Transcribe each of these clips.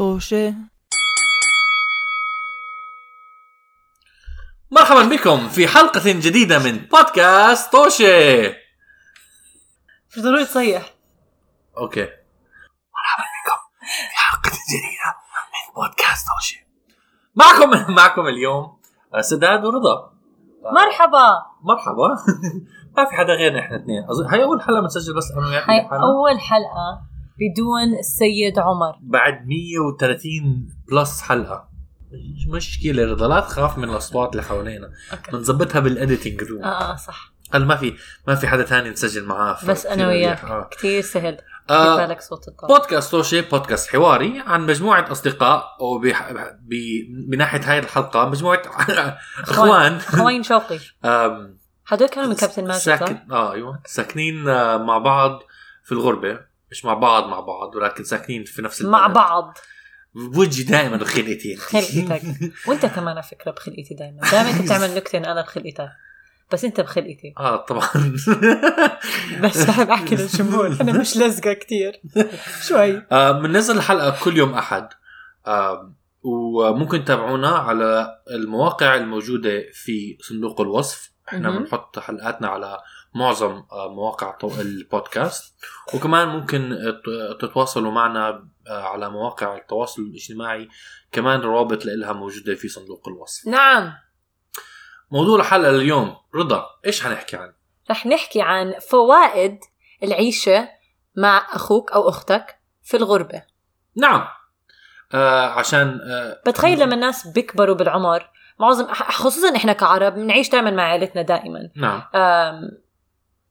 طوشة مرحبا بكم في حلقة جديدة من بودكاست طوشة مش ضروري تصيح. أوكي. مرحبا بكم في حلقة جديدة من بودكاست طوشة معكم معكم اليوم سداد ورضا. مرحبا. مرحبا. ما في حدا غيرنا إحنا اثنين. هاي أول حلقة بنسجل بس أنا وياك. هاي. أول حلقة. بدون السيد عمر. بعد 130 بلس حلقة. مش مشكلة رضا لا تخاف من الأصوات اللي حوالينا. بنظبطها بالاديتنج روم آه, آه صح. هل ما في ما في حدا تاني نسجل معاه بس كثير أنا وياك. آه. كتير سهل. آه، صوت بودكاست توشي بودكاست حواري عن مجموعة أصدقاء وبح... ب... بناحية هاي الحلقة مجموعة إخوان. خوين شوقي. هدول كانوا من كابتن ماجد؟ ساكن آه أيوه. ساكنين آه، مع بعض في الغربة. مش مع بعض مع بعض ولكن ساكنين في نفس مع البلد. بعض. بوجهي دائما خلقتين خلقتك وأنت كمان على فكرة بخلقتي دائما دائما أنت بتعمل نكتة أنا بخلقتك بس أنت بخلقتي آه طبعا. بس بحب احكي للجمهور. أنا مش لزقة كتير. شوي. آه، بننزل الحلقة كل يوم أحد. آه، وممكن تتابعونا على المواقع الموجودة في صندوق الوصف. إحنا. بنحط حلقاتنا على معظم آه، مواقع البودكاست. وكمان ممكن ت- تتواصلوا معنا آه، على مواقع التواصل الاجتماعي. كمان روابط لها موجودة في صندوق الوصف. نعم. موضوع الحلقة اليوم. رضا إيش حنحكي عنه؟ رح نحكي عن فوائد العيشة مع أخوك أو أختك في الغربة. نعم. آه عشان آه بتخيل لما الناس بيكبروا بالعمر معظم خصوصا إحنا كعرب بنعيش دائما مع عائلتنا دائما نعم.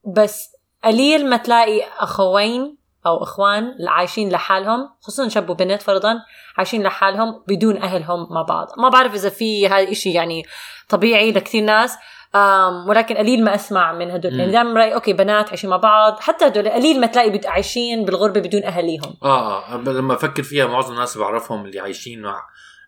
بس قليل ما تلاقي أخوين أو إخوان عايشين لحالهم خصوصا شاب وبنت فرضا عايشين لحالهم بدون أهلهم مع بعض. ما بعرف إذا في هذا الشيء يعني طبيعي لكثير ناس أم ولكن قليل ما أسمع من هدول. يعني دائما رأيي أوكي بنات عايشين مع بعض حتى هدول قليل ما تلاقي عايشين بالغربة بدون أهاليهم. آه آه لما أفكر فيها معظم الناس اللي بعرفهم اللي عايشين مع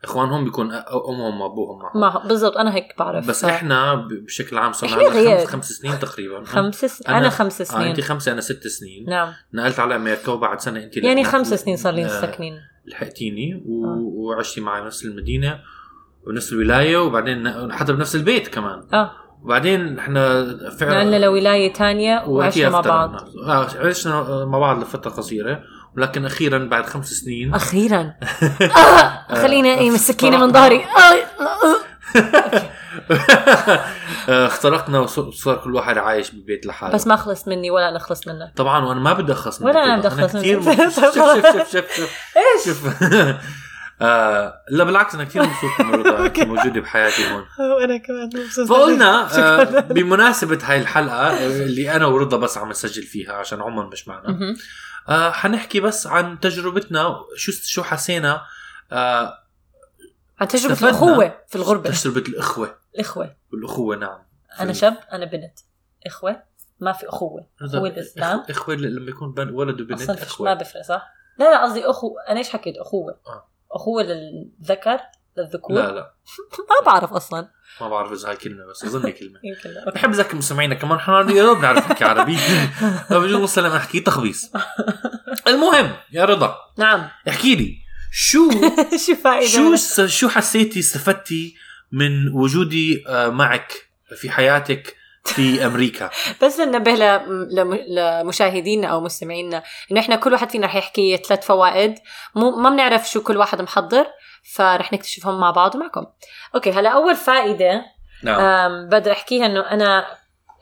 إخوانهم بيكون أمهم وأبوهم معهم. ما بالضبط أنا هيك بعرف بس ف- إحنا ب- بشكل عام صرنا. خمس, خمس سنين تقريبا. خمس س... أنا- أنا, خمس آه سنين. انت خمسة أنا ست سنين. نعم. نقلت على أمريكا وبعد سنة انت يعني خمس سنين صار لي آه، ساكنين. لحقتيني و... وعشتي معي بنفس المدينة ونفس الولاية وبعدين حتى بنفس البيت كمان. آه. وبعدين إحنا نقلنا لولاية تانية وعشنا مع بعض. آه عشنا مع بعض لفترة قصيرة. ولكن أخيرا بعد خمس سنين. أخيرا. آه خلينا إيه السكينه من ظهري. آه. آه، اخترقنا وصار كل واحد عايش ببيت لحاله. بس ما خلص مني ولا أنا خلص منك طبعا وأنا ما بدي أخلص ولا أنا منك. بدي كثير منك. مبسوط. شوف شوف شوف شوف شوف شوف آه لا بالعكس أنا كثير مبسوط انه رضا موجوده بحياتي هون. وأنا كمان مبسوطه فقلنا آه. بمناسبة هاي الحلقة آه، اللي أنا ورضا بس عم نسجل فيها عشان عمر مش معنا. آه حنحكي بس عن تجربتنا شو شو حسينا آه عن تجربة استفدنا. الأخوة في الغربة. تجربة الأخوة. الأخوة. والاخوه نعم. أنا شاب أنا بنت. إخوة ما في أخوة. رضا، هو الإسلام. إخ- إخوة لما يكون بن- ولد وبنت فيش أخوة. ما بفرق صح؟ لا لا قصدي أخو. أنا إيش حكيت؟ أخوة. آه. أخوة للذكر للذكور لا لا. ما بعرف أصلا. ما بعرف إذا هاي كلمة بس أظن كلمة. يمكن بحب اذكر مستمعينا كمان إحنا يا رب نعرف نحكي عربي. بجوز نوصل لما نحكي تخبيص. المهم يا رضا نعم. احكي لي شو شو فائدة شو شو حسيتي استفدتي من وجودي آه، معك في حياتك في أمريكا؟ بس ننبه لمشاهدينا أو مستمعينا إنه إحنا كل واحد فينا رح يحكي ثلاث فوائد. مو ما بنعرف شو كل واحد محضر. فرح نكتشفهم مع بعض ومعكم. أوكي هلا أول فائدة نعم. بقدر أحكيها إنه أنا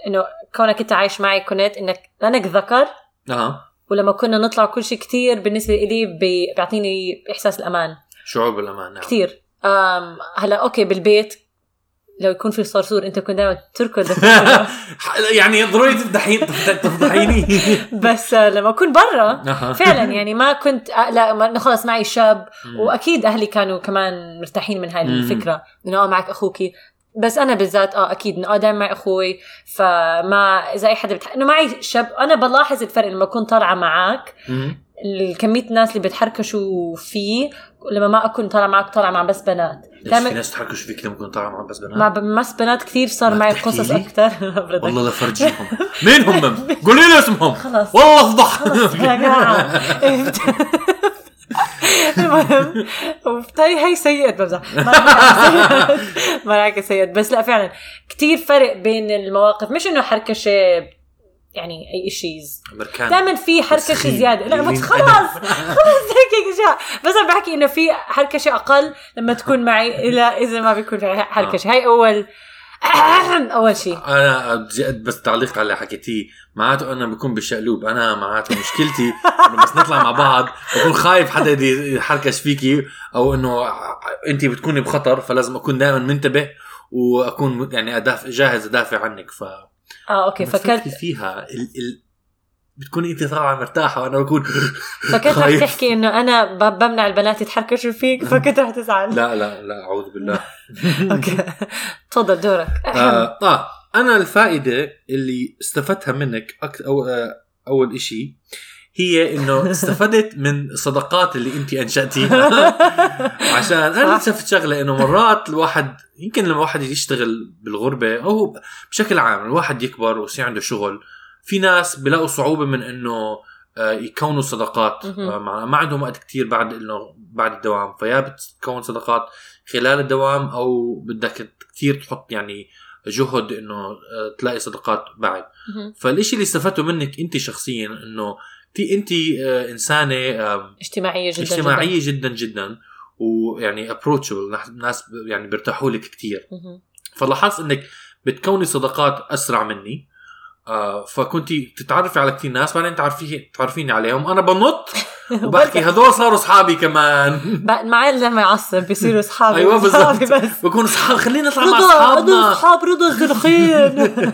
إنه كونك انت عايش معي كنت إنك لأنك ذكر أها. ولما كنا نطلع كل شيء كتير بالنسبة لي بي- بيعطيني إحساس الأمان. شعور بالأمان نعم. كثير هلا أوكي بالبيت لو يكون في صرصور انت كنت دائما تركض يعني ضروري تفضحين تفضحيني بس آه، لما أكون برا. فعلا يعني ما كنت آه، لا خلص معي شاب. وأكيد أهلي كانوا كمان مرتاحين من هاي. الفكرة إنه آه معك أخوكي بس أنا بالذات آه أكيد إنه آه دائما معي أخوي فما إذا أي حدا بتح... إنه معي شاب أنا بلاحظ الفرق لما أكون طالعة معك مم. كمية الناس اللي بتحركشوا فيه لما ما أكون طالعة معك طالعة مع بس بنات. ليش في ناس تحركوا فيك لما كنت طالع مع بس بنات؟ مع بس بنات كثير صار معي قصص؟ أكثر. والله لفرجيهم مين هم؟ قولي لي اسمهم. خلص والله أفضح. خلص يا جماعة. المهم هي هي سيئة بمزح أحكي سيئة. بس لا فعلا كتير فرق بين المواقف. مش إنه حركشة يعني أي شيز أمريكان. دائما في حركشه. زيادة. لا. خلاص. خلاص هيك اشياء بس أنا بحكي إنه في حركشه أقل لما تكون معي إلا إذا ما بيكون في حركشه هاي أول أول شيء. أنا بس تعليق على حكيتيه. معناته أنا بكون بالشقلوب. أنا معناته مشكلتي إنه بس نطلع مع بعض. بكون خايف حدا يحركش فيكي أو إنه انت بتكوني بخطر فلازم أكون دائما منتبه وأكون يعني أدافع جاهز أدافع عنك. ف آه أوكي فكرت فيها. ال... ال... بتكوني أنت طالعه مرتاحة وأنا بكون فكنت رح. تحكي إنه أنا بمنع البنات يتحركشوا فيك فكنت رح تزعل. لا لا لا أعوذ بالله. أوكي. تفضل دورك. آه, آه أنا الفائدة اللي استفدتها منك أك... أو آه أول إشي هي إنه استفدت من صداقات اللي انت أنشأتيها عشان أنا صح. شفت شغلة إنه مرات الواحد يمكن لما الواحد يشتغل بالغربة أو بشكل عام الواحد يكبر ويصير عنده شغل في ناس بلاقوا صعوبة من إنه آه، يكونوا صداقات. آه، ما عندهم وقت كتير بعد إنه بعد الدوام فيا بتكون صداقات خلال الدوام أو بدك كتير تحط يعني جهد إنه آه، تلاقي صداقات بعد. فالإشي اللي استفدته منك انت شخصيا إنه تي انت آه، انسانة اجتماعية جدا اجتماعية جدا جدا ويعني approachable ناس يعني بيرتاحوا لك كثير جدا. فلاحظت انك بتكوني صداقات أسرع مني آه فكنتي تتعرفي على كثير ناس بعدين تعرفي تعرفيني عليهم. أنا بنط وبحكي هذول صاروا اصحابي كمان. معي لما يعصب بيصيروا اصحابي أيوه بالضبط. بكون اصحاب خلينا نطلع مع رضا رضا اصحابنا اصحاب رضا الزرخين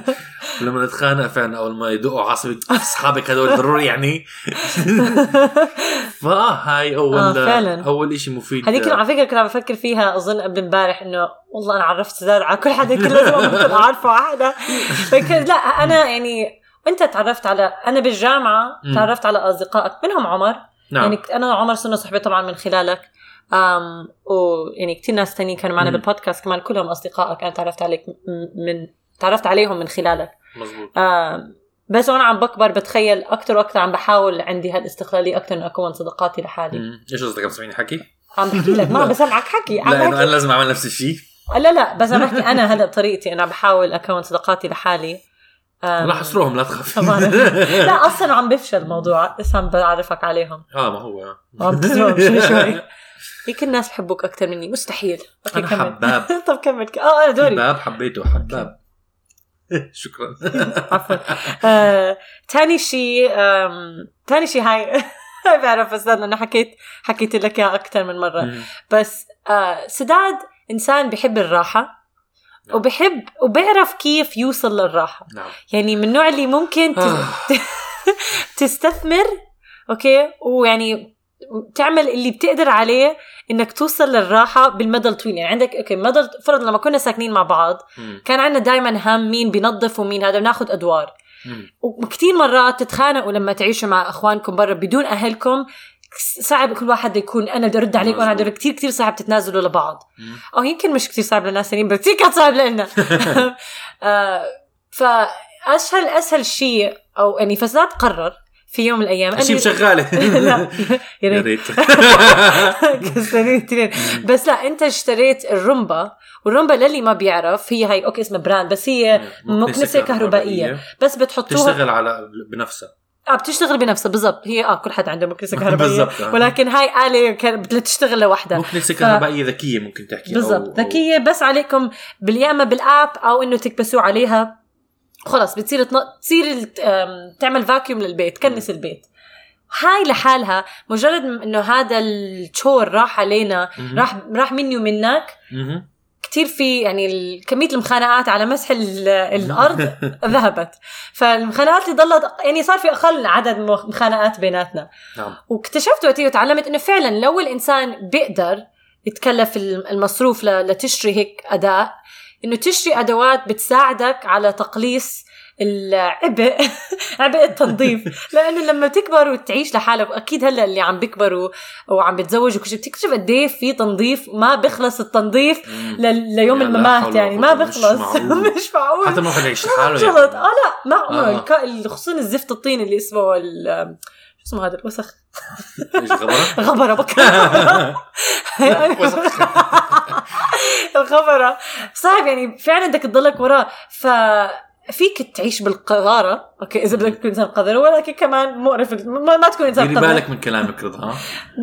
لما نتخانق فعلا أول ما يدقوا عصبي أصحابك هذول ضروري يعني؟ فهاي اول آه، فعلاً. أول شيء مفيد. هذيك على فكرة كنت عم بفكر فيها أظن قبل امبارح إنه والله أنا عرفت زاد على كل حدا كل لازم اعرفه حدا فكر لا أنا يعني أنت تعرفت على أنا بالجامعة. تعرفت على أصدقائك منهم عمر. نعم. يعني أنا وعمر صرنا صحبة طبعا من خلالك. أم ويعني كثير ناس تانيين كانوا معنا. بالبودكاست كمان كلهم أصدقائك أنا تعرفت عليك من تعرفت عليهم من خلالك. آم، بس وأنا عم بكبر بتخيل أكثر وأكثر عم بحاول عندي هالاستقلالية أكثر إنه أكون صداقاتي لحالي. إيش قصدك؟ عم تسمعيني حكي؟ عم بحكي لك. ما عم بسمعك حكي. عم لا انه أنا لازم أعمل نفس الشيء لا لا بس عم بحكي أنا هذا بطريقتي أنا بحاول أكون صداقاتي لحالي. لا حصروهم لا تخاف. لا أصلا عم بفشل الموضوع. بس عم بعرفك عليهم. آه ما هو. عم تزوم شوي شوي. هيك الناس بحبوك أكثر مني. مستحيل. أنا كمل. حباب. طب كمل. آه أنا دوري. حباب حبيته حباب. شكرا عفوا آه، تاني شيء آم، تاني شيء هاي بعرف بس أنا حكيت حكيت لك إياها أكثر من مرة مم. بس آه، سداد إنسان بحب الراحة نعم. وبحب وبيعرف كيف يوصل للراحة نعم يعني من النوع اللي ممكن تس... آه. تستثمر أوكي ويعني تعمل اللي بتقدر عليه إنك توصل للراحة بالمدى الطويل يعني عندك أوكي مدى فرض لما كنا ساكنين مع بعض مم. كان عندنا دائما هم مين بينظف ومين هذا بناخذ أدوار. وكثير مرات تتخانقوا لما تعيشوا مع أخوانكم برا بدون أهلكم صعب كل واحد يكون أنا بدي ارد عليك وأنا بدي كثير كثير صعب تتنازلوا لبعض. أو يمكن مش كثير صعب لناس ثانيين بس كثير كان صعب لنا. آه، فأسهل أسهل شيء أو يعني فساد قرر. في يوم من الأيام. أنا- شغاله لا. يا ريت. كسرين اثنين بس لا أنت اشتريت الرومبا والرومبا للي ما بيعرف هي هي okay اسمها brand بس هي مكنسه كهربائية. بس بتحطوها تشتغل على بنفسها. آه بتشتغل بنفسها بالضبط. هي آه كل حد عنده مكنسه كهربائية. بالضبط، آه. ولكن هاي آلة كانت تشتغل لوحدها. مكنسه كهربائية ذكية ممكن تحكي بالضبط ذكية بس عليكم يا اما بال app أو إنه تكبسوه عليها. خلص بتصير تن... تصير تعمل فاكيوم للبيت كنس البيت. هاي لحالها مجرد إنه هذا الشور راح علينا. راح راح مني ومنك. كتير في يعني كمية المخانقات على مسح ال- الأرض ذهبت. فالمخانقات اللي ضلت يعني صار في أقل عدد مخ- مخانقات بيناتنا. نعم. واكتشفت وقتها وتعلمت إنه فعلا لو الإنسان بيقدر يتكلف الم- المصروف لتشتري هيك اداء إنه تشتري أدوات بتساعدك على تقليص العبء عبء التنظيف لأنه لما تكبر وتعيش لحالك وأكيد هلأ اللي عم بيكبروا وعم بيتزوجوا وكل شيء بتكتشف قد إيه في تنظيف ما بيخلص التنظيف. ل- ليوم لا الممات يعني ما بيخلص. مش معقول حتى ما واحد يعيش لحاله شغلت آه لا معقول آه. خصوصا الزفت الطين اللي اسمه ال- شو اسمه هذا الوسخ إيش غبرة؟ غبرة الغبره صعب يعني فعلا بدك تضلك وراه ف فيك تعيش بالقذارة أوكي إذا بدك تكون إنسان قذر ولكن كمان مقرف ما, ما تكون إنسان قذر بالك من كلامك رضا؟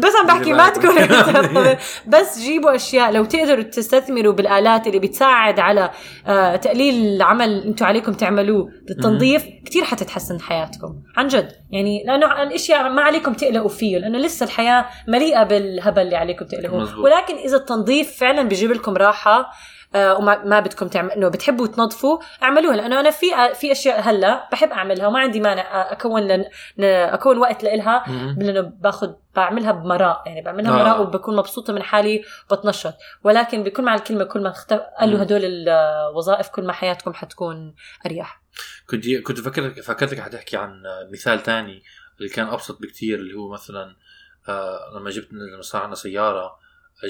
بس عم بحكي ما. تكون إنسان قذر بس جيبوا أشياء لو تقدروا تستثمروا بالآلات اللي بتساعد على آه تقليل العمل اللي أنتم عليكم تعملوه للتنظيف كثير حتتحسن حياتكم عن جد يعني لأنه الأشياء ما عليكم تقلقوا فيه لأنه لسه الحياة مليئة بالهبل اللي عليكم مزبوط. ولكن إذا التنظيف فعلا بيجيب لكم راحة وما ما بدكم تعمل انه بتحبوا تنظفوا اعملوها لأنه أنا في في أشياء هلأ بحب أعملها وما عندي مانع أكون لن أكون وقت لإلها. لأنه باخذ بعملها بمراء يعني بعملها آه. مراء وبكون مبسوطة من حالي وبتنشط ولكن بكل مع الكلمة كل ما اختف... قالوا. هدول الوظائف كل ما حياتكم حتكون أريح كنت كنت فكرت فكرتك حتحكي عن مثال تاني اللي كان أبسط بكتير اللي هو مثلا آه لما جبت لما صار عندنا سيارة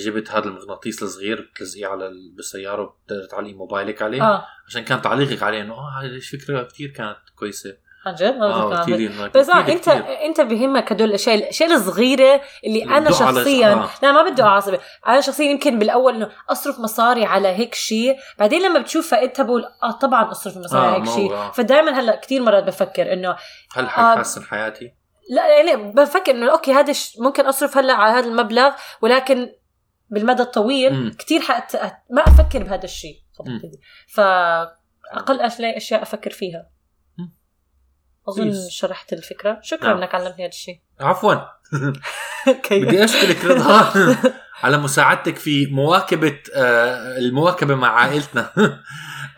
جبت هذا المغناطيس الصغير بتلزقيه على ال- بالسيارة وبتقدر تعلقي موبايلك عليه آه عشان كان تعليقك عليه إنه آه هذه فكره كتير كانت كويسة عن جد ما آه بفكر كتير عنها. إنه بس كتير انت كتير. أنت بهمك هدول الأشياء الأشياء الصغيرة اللي أنا شخصيا آه. لا ما بدي اعصب أنا شخصيا يمكن بالأول إنه أصرف مصاري على هيك شيء بعدين لما بتشوف فائدتها بقول آه طبعا أصرف مصاري آه، على هيك شيء آه. فدائما هلأ كثير مرات بفكر إنه هل آه. حيحسن حياتي؟ لا يعني بفكر إنه أوكي هذا ممكن أصرف هلأ على هذا المبلغ ولكن بالمدى الطويل مم. كثير حت... ما أفكر بهذا الشيء. فاقل أشياء أفكر فيها. أظن. شرحت الفكرة شكرا نعم. إنك علمتني هذا الشيء عفوا بدي أشكرك رضا على مساعدتك في مواكبة آه المواكبة مع عائلتنا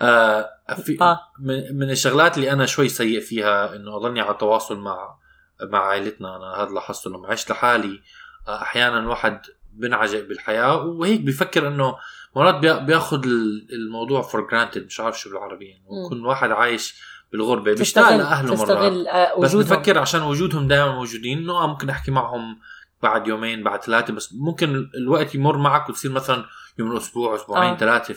آه في آه. من, من الشغلات اللي أنا شوي سيء فيها إنه اضلني على تواصل مع مع عائلتنا أنا هذا لاحظته لما عشت لحالي آه أحيانا الواحد بنعجب بالحياة وهيك بيفكر إنه مرات بيأ- بيأخذ ال- الموضوع for granted مش عارف شو بالعربي يعني. يكون واحد عايش بالغربة بيشتاق لأهله مرات آه، بس بفكر عشان وجودهم دائما موجودين إنه آه ممكن أحكي معهم بعد يومين بعد ثلاثة بس ممكن الوقت يمر معك وتصير مثلا يوم أسبوع أسبوعين آه. ثلاثة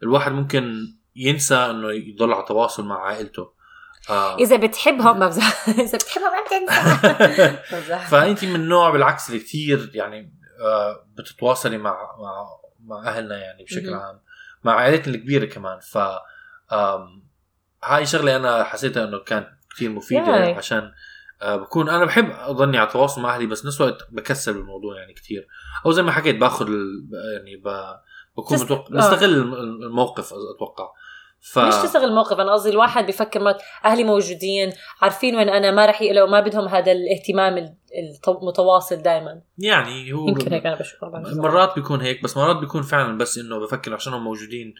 فالواحد ممكن ينسى إنه يضل على تواصل مع عائلته آه. إذا بتحبهم بمزح إذا بتحبهم ما بتنسى. فانت من النوع بالعكس اللي كثير يعني بتتواصلي مع مع مع أهلنا يعني بشكل. عام مع عائلتنا الكبيرة كمان ف هاي شغلة أنا حسيتها إنه كانت كثير مفيدة ياي. عشان آه بكون أنا بحب أضلني على تواصل مع أهلي بس نفس الوقت بكسل بالموضوع يعني كثير أو زي ما حكيت باخذ ال- يعني ب... بكون تست- متوقع آه. بستغل الم- الموقف أتوقع ف مش تستغل الموقف أنا قصدي الواحد بفكر مرات أهلي موجودين عارفين وين أنا ما رح يقلقوا ما بدهم هذا الاهتمام المتواصل دائما يعني هو يمكن هيك أنا بشوف ما بعرف. مرات بيكون هيك بس مرات بيكون فعلا بس إنه بفكر عشانهم موجودين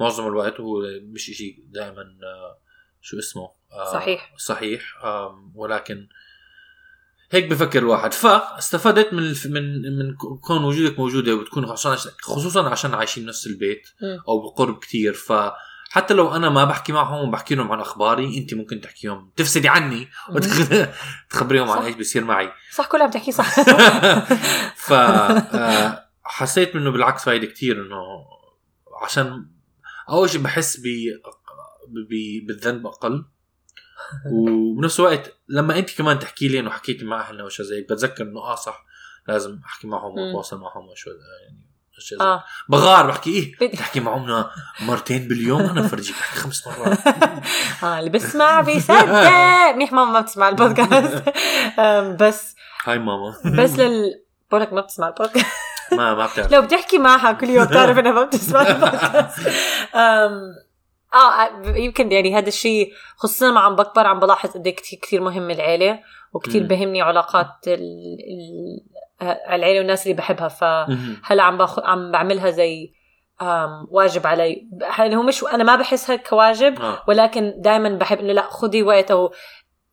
معظم الوقت وهو مش شيء دائما شو اسمه آه، صحيح. صحيح ولكن هيك بفكر الواحد فاستفدت من من من كون وجودك موجودة وبتكون خصوصا خصوصا عشان عايشين بنفس البيت. أو بقرب كتير فحتى لو أنا ما بحكي معهم وبحكي لهم عن أخباري أنت ممكن تحكيهم. تفسدي عني وتخبريهم عن. إيش بيصير معي. صح كل عم تحكي صح. ف آه، حسيت منه بالعكس فايدة كتير إنه عشان أول شيء بحس ب بالذنب أقل. وبنفس الوقت لما أنت كمان تحكي لي إنه حكيتي مع أهلنا وشي زي بتذكر إنه آه صح لازم أحكي معهم. وأتواصل معهم وشو يعني آه. بغار بحكي إيه بدي- تحكي معهم مرتين باليوم أنا بفرجيك بحكي خمس مرات. آه اللي بسمع بيصدق منيح ماما ما بتسمع البودكاست. بس هاي ماما. بس لل بقولك ما بتسمع البودكاست. ما ما بتعرف. لو بتحكي معها كل يوم بتعرف إنها ما بتسمع البودكاست. أم، آه يمكن يعني هذا الشيء خصوصا لما عم بكبر عم بلاحظ قد إيه كثير كثير مهم العيلة وكثير. بهمني علاقات ال... ال... العيلة والناس اللي بحبها فهلا. عم باخذ عم بعملها زي واجب علي يعني هو مش أنا ما بحسها كواجب آه. ولكن دائما بحب إنه لا خذي وقت أو.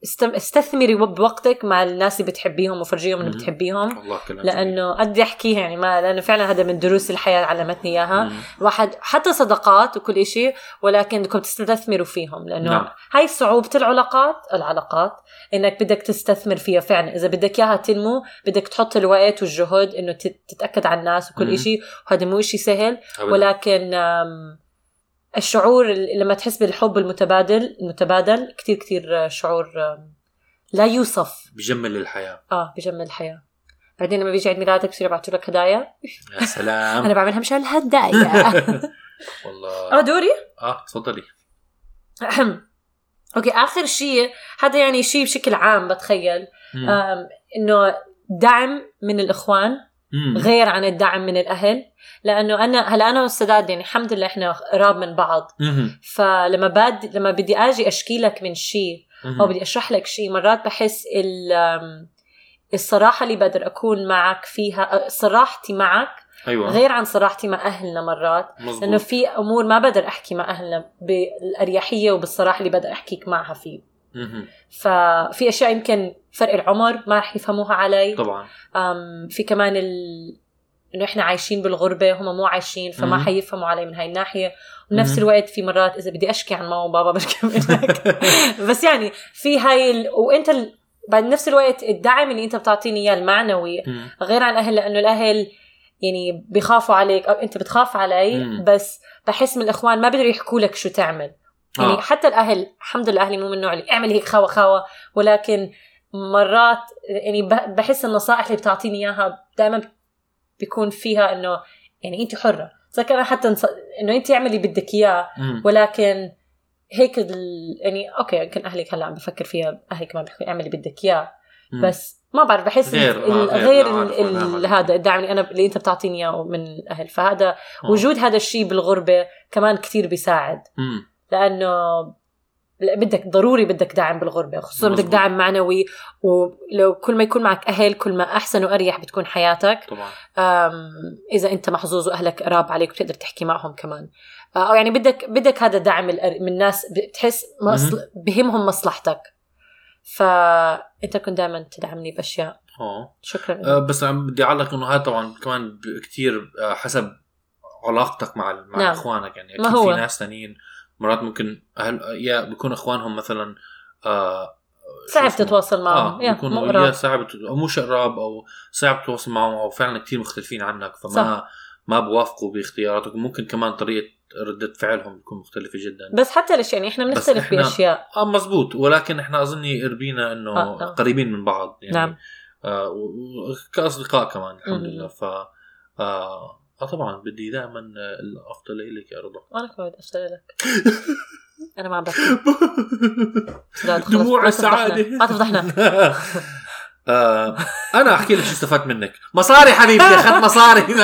استثمري بوقتك مع الناس اللي بتحبيهم وفرجيهم انه مم. بتحبيهم لأنه قد احكيها يعني ما لأنه فعلا هذا من دروس الحياة علمتني إياها. الواحد حتى صداقات وكل إشي ولكن بدكم تستثمروا فيهم لأنه نعم. هاي صعوبة العلاقات العلاقات إنك بدك تستثمر فيها فعلا إذا بدك إياها تنمو بدك تحط الوقت والجهد إنه تت- تتأكد على الناس وكل. إشي وهذا مو إشي سهل. ولكن الشعور لما تحس بالحب المتبادل المتبادل كتير كتير شعور آم، لا يوصف. بجمل الحياة. آه بجمل الحياة. بعدين لما بيجي عيد ميلادك بصير يبعثوا لك هدايا؟ يا سلام. أنا بعملها مشان الهدايا. والله. أه دوري؟ آه تفضلي. أوكي آخر شيء هذا يعني شيء بشكل عام بتخيل. إنه دعم من الإخوان. مم. غير عن الدعم من الأهل لأنه أنا هلا أنا والسداد يعني الحمد لله إحنا قراب من بعض مم. فلما بد لما بدي آجي أشكي لك من شيء. أو بدي أشرح لك شيء مرات بحس ال الصراحة اللي بقدر أكون معك فيها صراحتي معك أيوه غير عن صراحتي مع أهلنا مرات مزبوط. لأنه في أمور ما بقدر أحكي مع أهلنا بالأريحية وبالصراحة اللي بقدر أحكيك معها فيه. ففي أشياء يمكن فرق العمر ما رح يفهموها علي طبعا أم في كمان ال... إنه إحنا عايشين بالغربة هم مو عايشين فما مم. حيفهموا علي من هاي الناحية وبنفس. الوقت في مرات إذا بدي أشكي عن ماما وبابا بشكي منك بس يعني في هاي ال... وإنت ال... بعد نفس الوقت الدعم اللي إنت بتعطيني إياه المعنوي مم. غير عن الأهل لأنه الأهل يعني بيخافوا عليك أو إنت بتخاف علي مم. بس بحس من الإخوان ما بيقدروا يحكوا لك شو تعمل يعني آه. حتى الأهل الحمد لله أهلي مو من النوع اللي اعمل هيك خاوه خاوه ولكن مرات يعني بحس النصائح اللي بتعطيني إياها دائما بيكون فيها إنه يعني انت حرة اذا كان حتى نص... إنه انت اعملي بدك إياه. ولكن هيك ال... يعني أوكي يمكن اهلك هلأ عم بفكر فيها اهلك ما بيحكوا اعملي بدك إياه. بس ما بعرف بحس غير- ال- آه، غير، ال- أنا ال- هذا. الدعم اللي أنا اللي أنت بتعطيني إياه من الأهل فهذا آه. وجود هذا الشيء بالغربة كمان كتير بيساعد مم. لأنه لا، بدك ضروري بدك دعم بالغربة خصوصا بدك. دعم معنوي ولو كل ما يكون معك أهل كل ما أحسن وأريح بتكون حياتك. طبعا. إذا أنت محظوظ وأهلك قراب عليك بتقدر تحكي معهم كمان. أه، أو يعني بدك بدك هذا الدعم من ناس بتحس مصل... بهمهم مصلحتك. فانت كنت دائما تدعمني بأشياء. آه. شكرا آه، بس عم بدي أعلق إنه هذا طبعا كمان كتير آه، حسب علاقتك مع مع نعم. إخوانك. يعني ما أكيد هو. في ناس ثانيين مرات ممكن أهل يا بيكون إخوانهم مثلا آه صعب؟ تتواصل معهم يا بيكونوا يا. صعب أو مش قراب أو صعب تتواصل معهم أو فعلا كتير مختلفين عنك فما صح. ما بوافقوا باختياراتك وممكن كمان طريقة ردة فعلهم بتكون مختلفة جدا بس حتى ليش يعني إحنا بنختلف إحنا- بأشياء آه مزبوط ولكن إحنا أظني قربينا إنه آه، آه. قريبين من بعض يعني نعم. آه كاصدقاء كمان الحمد. لله ف آه, آه طبعا بدي دائما الأفضل لك يا رضا. وأنا كمان اشتغل لك. أنا ما عم بحكي. لا، دموع. السعاده ما تفضحنا. آه أنا أحكي لك شو استفدت منك. مصاري حبيبتي أخذت مصاري.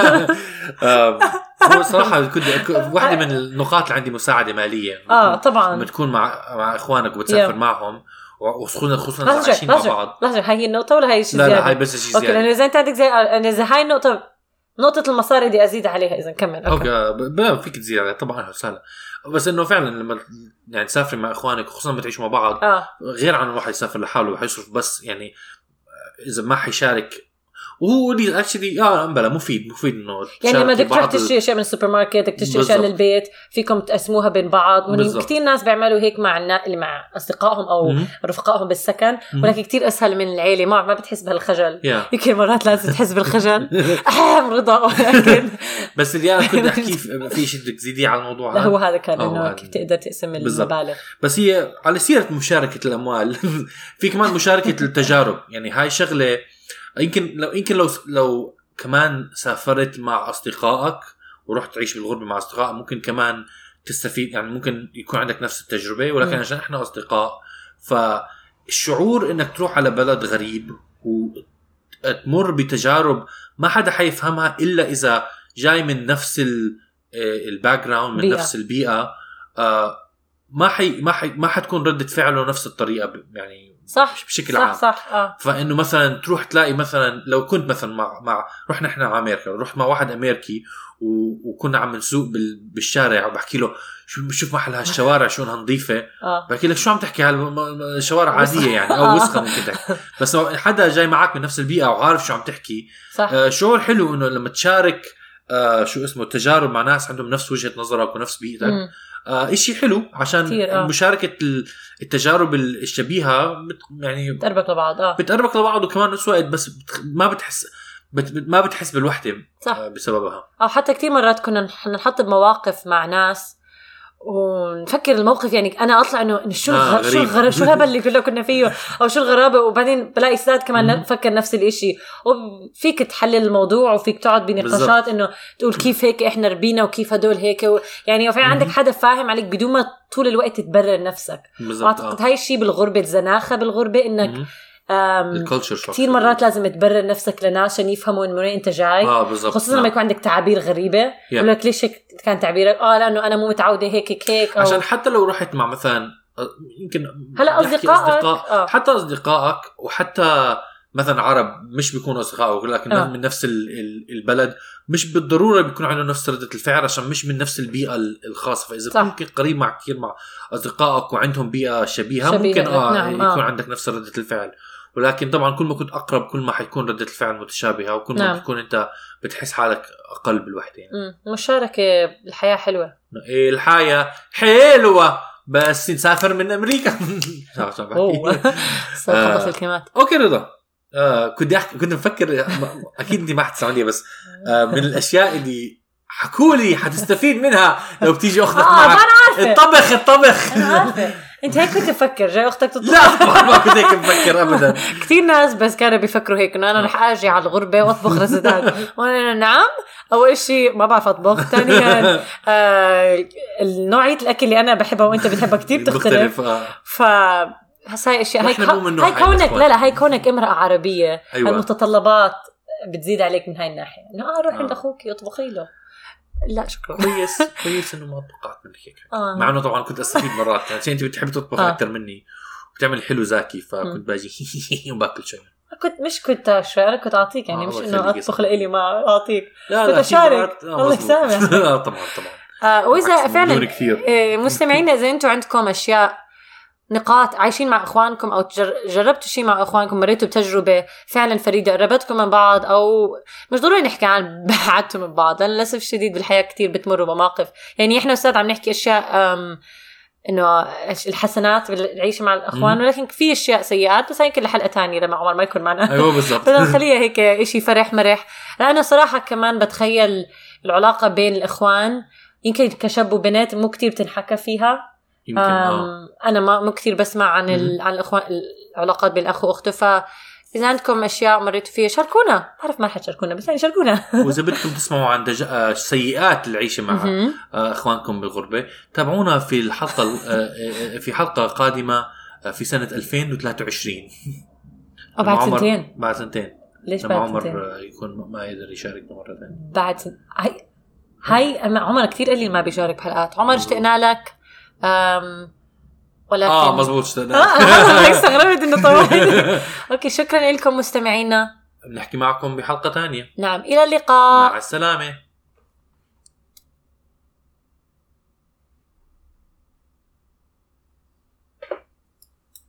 آه هو صراحة كنت واحدة من النقاط اللي عندي مساعدة مالية. آه لما طبعا تكون مع مع إخوانك وبتسافر Yeah. معهم وخصوصا خصوصا إذا عايشين مع بعض. لحظه هاي هي النقطة ولا هي شيء لا زياده لا هاي بس شيء أوكي زياده لأنه إذا أنت عندك زي إذا هاي النقطة نقطة المصاري بدي أزيد عليها إذا نكمل. okay, okay ب- ب- فيك تزيد عليها طبعا وسهلا بس إنه فعلا لما يعني تسافري مع إخوانك خصوصا لما تعيشوا مع بعض آه. غير عن الواحد يسافر لحاله وحيصرف بس يعني إذا ما حيشارك وهو actually آه امبلا مفيد مفيد إنه يعني لما بدك تروح تشتري اشياء من السوبر ماركت بدك تشتري اشياء. للبيت فيكم تقسموها بين بعض. كثير ناس بيعملوا هيك مع. اللي مع أصدقائهم أو مم. رفقائهم بالسكن. ولكن كتير أسهل من العيلة ما ما بتحس بهالخجل يا يمكن مرات لازم تحس بالخجل احام رضا ولكن بس اللي أنا كنت احكيه في- شيء بدك تزيديه على الموضوع هذا هو هذا كان إنه. كيف تقدر تقسم. المبالغ بس هي على سيرة مشاركة الأموال في كمان مشاركة التجارب يعني هاي شغلة يمكن لو يمكن لو لو كمان سافرت مع أصدقائك ورحت تعيش بالغربة مع أصدقائك ممكن كمان تستفيد يعني ممكن يكون عندك نفس التجربة ولكن. عشان إحنا أصدقاء فالشعور إنك تروح على بلد غريب وتمر بتجارب ما حدا حيفهمها إلا إذا جاي من نفس ال background من بيئة. نفس البيئة آه، ما حي ما حي ما حتكون ردة فعله نفس الطريقة يعني صح بشكل صح عام. صح آه. فإنه مثلا تروح تلاقي مثلا لو كنت مثلا مع مع رحنا إحنا على أمريكا رحت مع واحد أمريكي و... وكنا عم نسوق بال... بالشارع وبحكي له شو شوف محل هالشوارع شو إنها نظيفة. آه. بحكي لك شو عم تحكي؟ هالشوارع عادية يعني أو وسخة ممكن تحكي بس لو حدا جاي معك من نفس البيئة وعارف شو عم تحكي صح. آه شعور حلو إنه لما تشارك آه شو اسمه تجارب مع ناس عندهم نفس وجهة نظرك ونفس بيئتك. آه إشي حلو عشان كتير، آه. مشاركة ال- التجارب الشبيهة بت يعني تقربك لبعض آه. بتقربك لبعض وكمان نفس الوقت بس بتخ... ما بتحس بت... ما بتحس بالوحدة صح. آه، بسببها. أو حتى كثير مرات كنا نح- نحط بمواقف مع ناس ونفكر الموقف يعني أنا أطلع إنه شو آه، الغ... شو غريب. الغرابه شو الهبل اللي كله كنا فيه أو شو الغرابة وبعدين بلاقي سداد كمان مم. بفكر نفس الإشي وفيك تحلل الموضوع وفيك تقعد بنقاشات. إنه تقول كيف هيك إحنا ربينا وكيف هدول هيك و... يعني وفي عندك. حدا فاهم عليك بدون ما طول الوقت تبرر نفسك وأعتقد آه. هاي الشيء بالغربة الزناخة بالغربة إنك كثير مرات لازم تبرر نفسك لناس عشان يفهموا من وين أنت جاي. آه بالضبط. خصوصا لما نعم. يكون عندك تعابير غريبة. يقول لك ليش كان تعبيرك؟ آه لأنه أنا مو متعودة هيك هيك هيك أو عشان حتى لو رحت مع مثلا آه، يمكن هلا أصدقائك. أصدقاء. آه. حتى أصدقائك وحتى مثلا عرب مش بيكونوا اصدقائك لكن آه. من نفس ال- ال- البلد مش بالضرورة بيكون عندهم نفس ردة الفعل عشان مش من نفس البيئة ال- الخاصة. فإذا صح. ممكن قريب مع كثير مع أصدقائك وعندهم بيئة شبيهة, شبيهة. ممكن آه نعم، يكون آه. عندك نفس ردة الفعل. ولكن طبعا كل ما كنت أقرب كل ما حيكون ردة الفعل متشابهة وكل ما نعم. بتكون أنت بتحس حالك أقل بالوحدة يعني. مشاركة الحياة حلوة. إيه الحياة حلوة بس نسافر من أمريكا؟ أوه. خلص آه. الكلمات. أوكي رضا. آه كنت أحكي كنت مفكر أكيد أنت ما حتسمعوني بس آه من الأشياء اللي حكوا لي حتستفيد منها لو بتيجي أختك ما معك الطبخ الطبخ. انت هيك كنت تفكر جاي أختك تطلع لا ما كنت هيك مفكر ابدا كثير ناس بس كانوا بيفكروا هيك إنه أنا رح آجي على الغربة وأطبخ رزدات وأنا نعم أول شيء ما بعرف أطبخ ثانيا آه نوعية الأكل اللي أنا بحبها وأنت بتحبها كثير بتختلف آه. ف هسا هاي أشياء هاي, هاي كونك. لا لا هاي كونك امرأة عربية أيوة. المتطلبات بتزيد عليك من هاي الناحية إنه آه روح آه. عند أخوك اطبخي له لا شكرا كويس كويس إنه ما توقعت منك هيك آه. مع إنه طبعا كنت أستفيد مرات يعني عشان أنت بتحب تطبخ آه. أكثر مني وبتعمل حلو زاكي فكنت باجي وباكل شوي كنت مش كنت شوي أنا كنت أعطيك يعني آه، مش إنه أطبخ. لإلي ما أعطيك لا كنت. مرات- آه، الله مزبوط. يسامح. لا طبعا طبعا آه وإذا فعلا كثير إيه، مستمعينا إذا أنتم عندكم أشياء نقاط عايشين مع إخوانكم أو جربتوا شيء مع إخوانكم؟ مريتوا بتجربة فعلا فريدة قربتكم من بعض أو مش ضروري نحكي عن بعدتوا من بعض لأن للأسف الشديد بالحياة كتير بتمروا بمواقف. يعني إحنا أستاذ عم نحكي أشياء إنه الحسنات بالعيشة مع الإخوان. ولكن في أشياء سيئات بس يمكن لحلقه تانية لما عمر ما يكون معنا. أيوه بالضبط. نخليها هيك إشي فرح مرح. لأنه صراحة كمان بتخيل العلاقة بين الإخوان يمكن كشاب وبنات مو كتير بتنحكى فيها. يمكن أم أنا ما مو كتير بسمع عن ال... عن الإخوان العلاقات بين الأخ وأخته فإذا عندكم أشياء مريتوا فيها شاركونا. بعرف ما رح تشاركونا بس يعني شاركونا. وإذا بدكم تسمعوا عن دج... آه، سيئات العيشة مع. آه، إخوانكم بالغربة تابعونا في الحلقة ال- آه، آه، في حلقة قادمة آه، في سنة 2023 أو بعد سنتين. بعد سنتين. ليش بعد عمر سنتين؟ آه، يكون ما يقدر يشاركنا مرة ثانية. بعد سن... هاي هاي عمر كتير قليل ما بيشارك بحلقات عمر اشتقنا لك. ولكن آه مزبوط آه اشتقنا هيك استغربت إنه طولت. أوكي شكرا لكم مستمعينا. بنحكي معكم بحلقة ثانية. نعم إلى اللقاء. مع السلامة.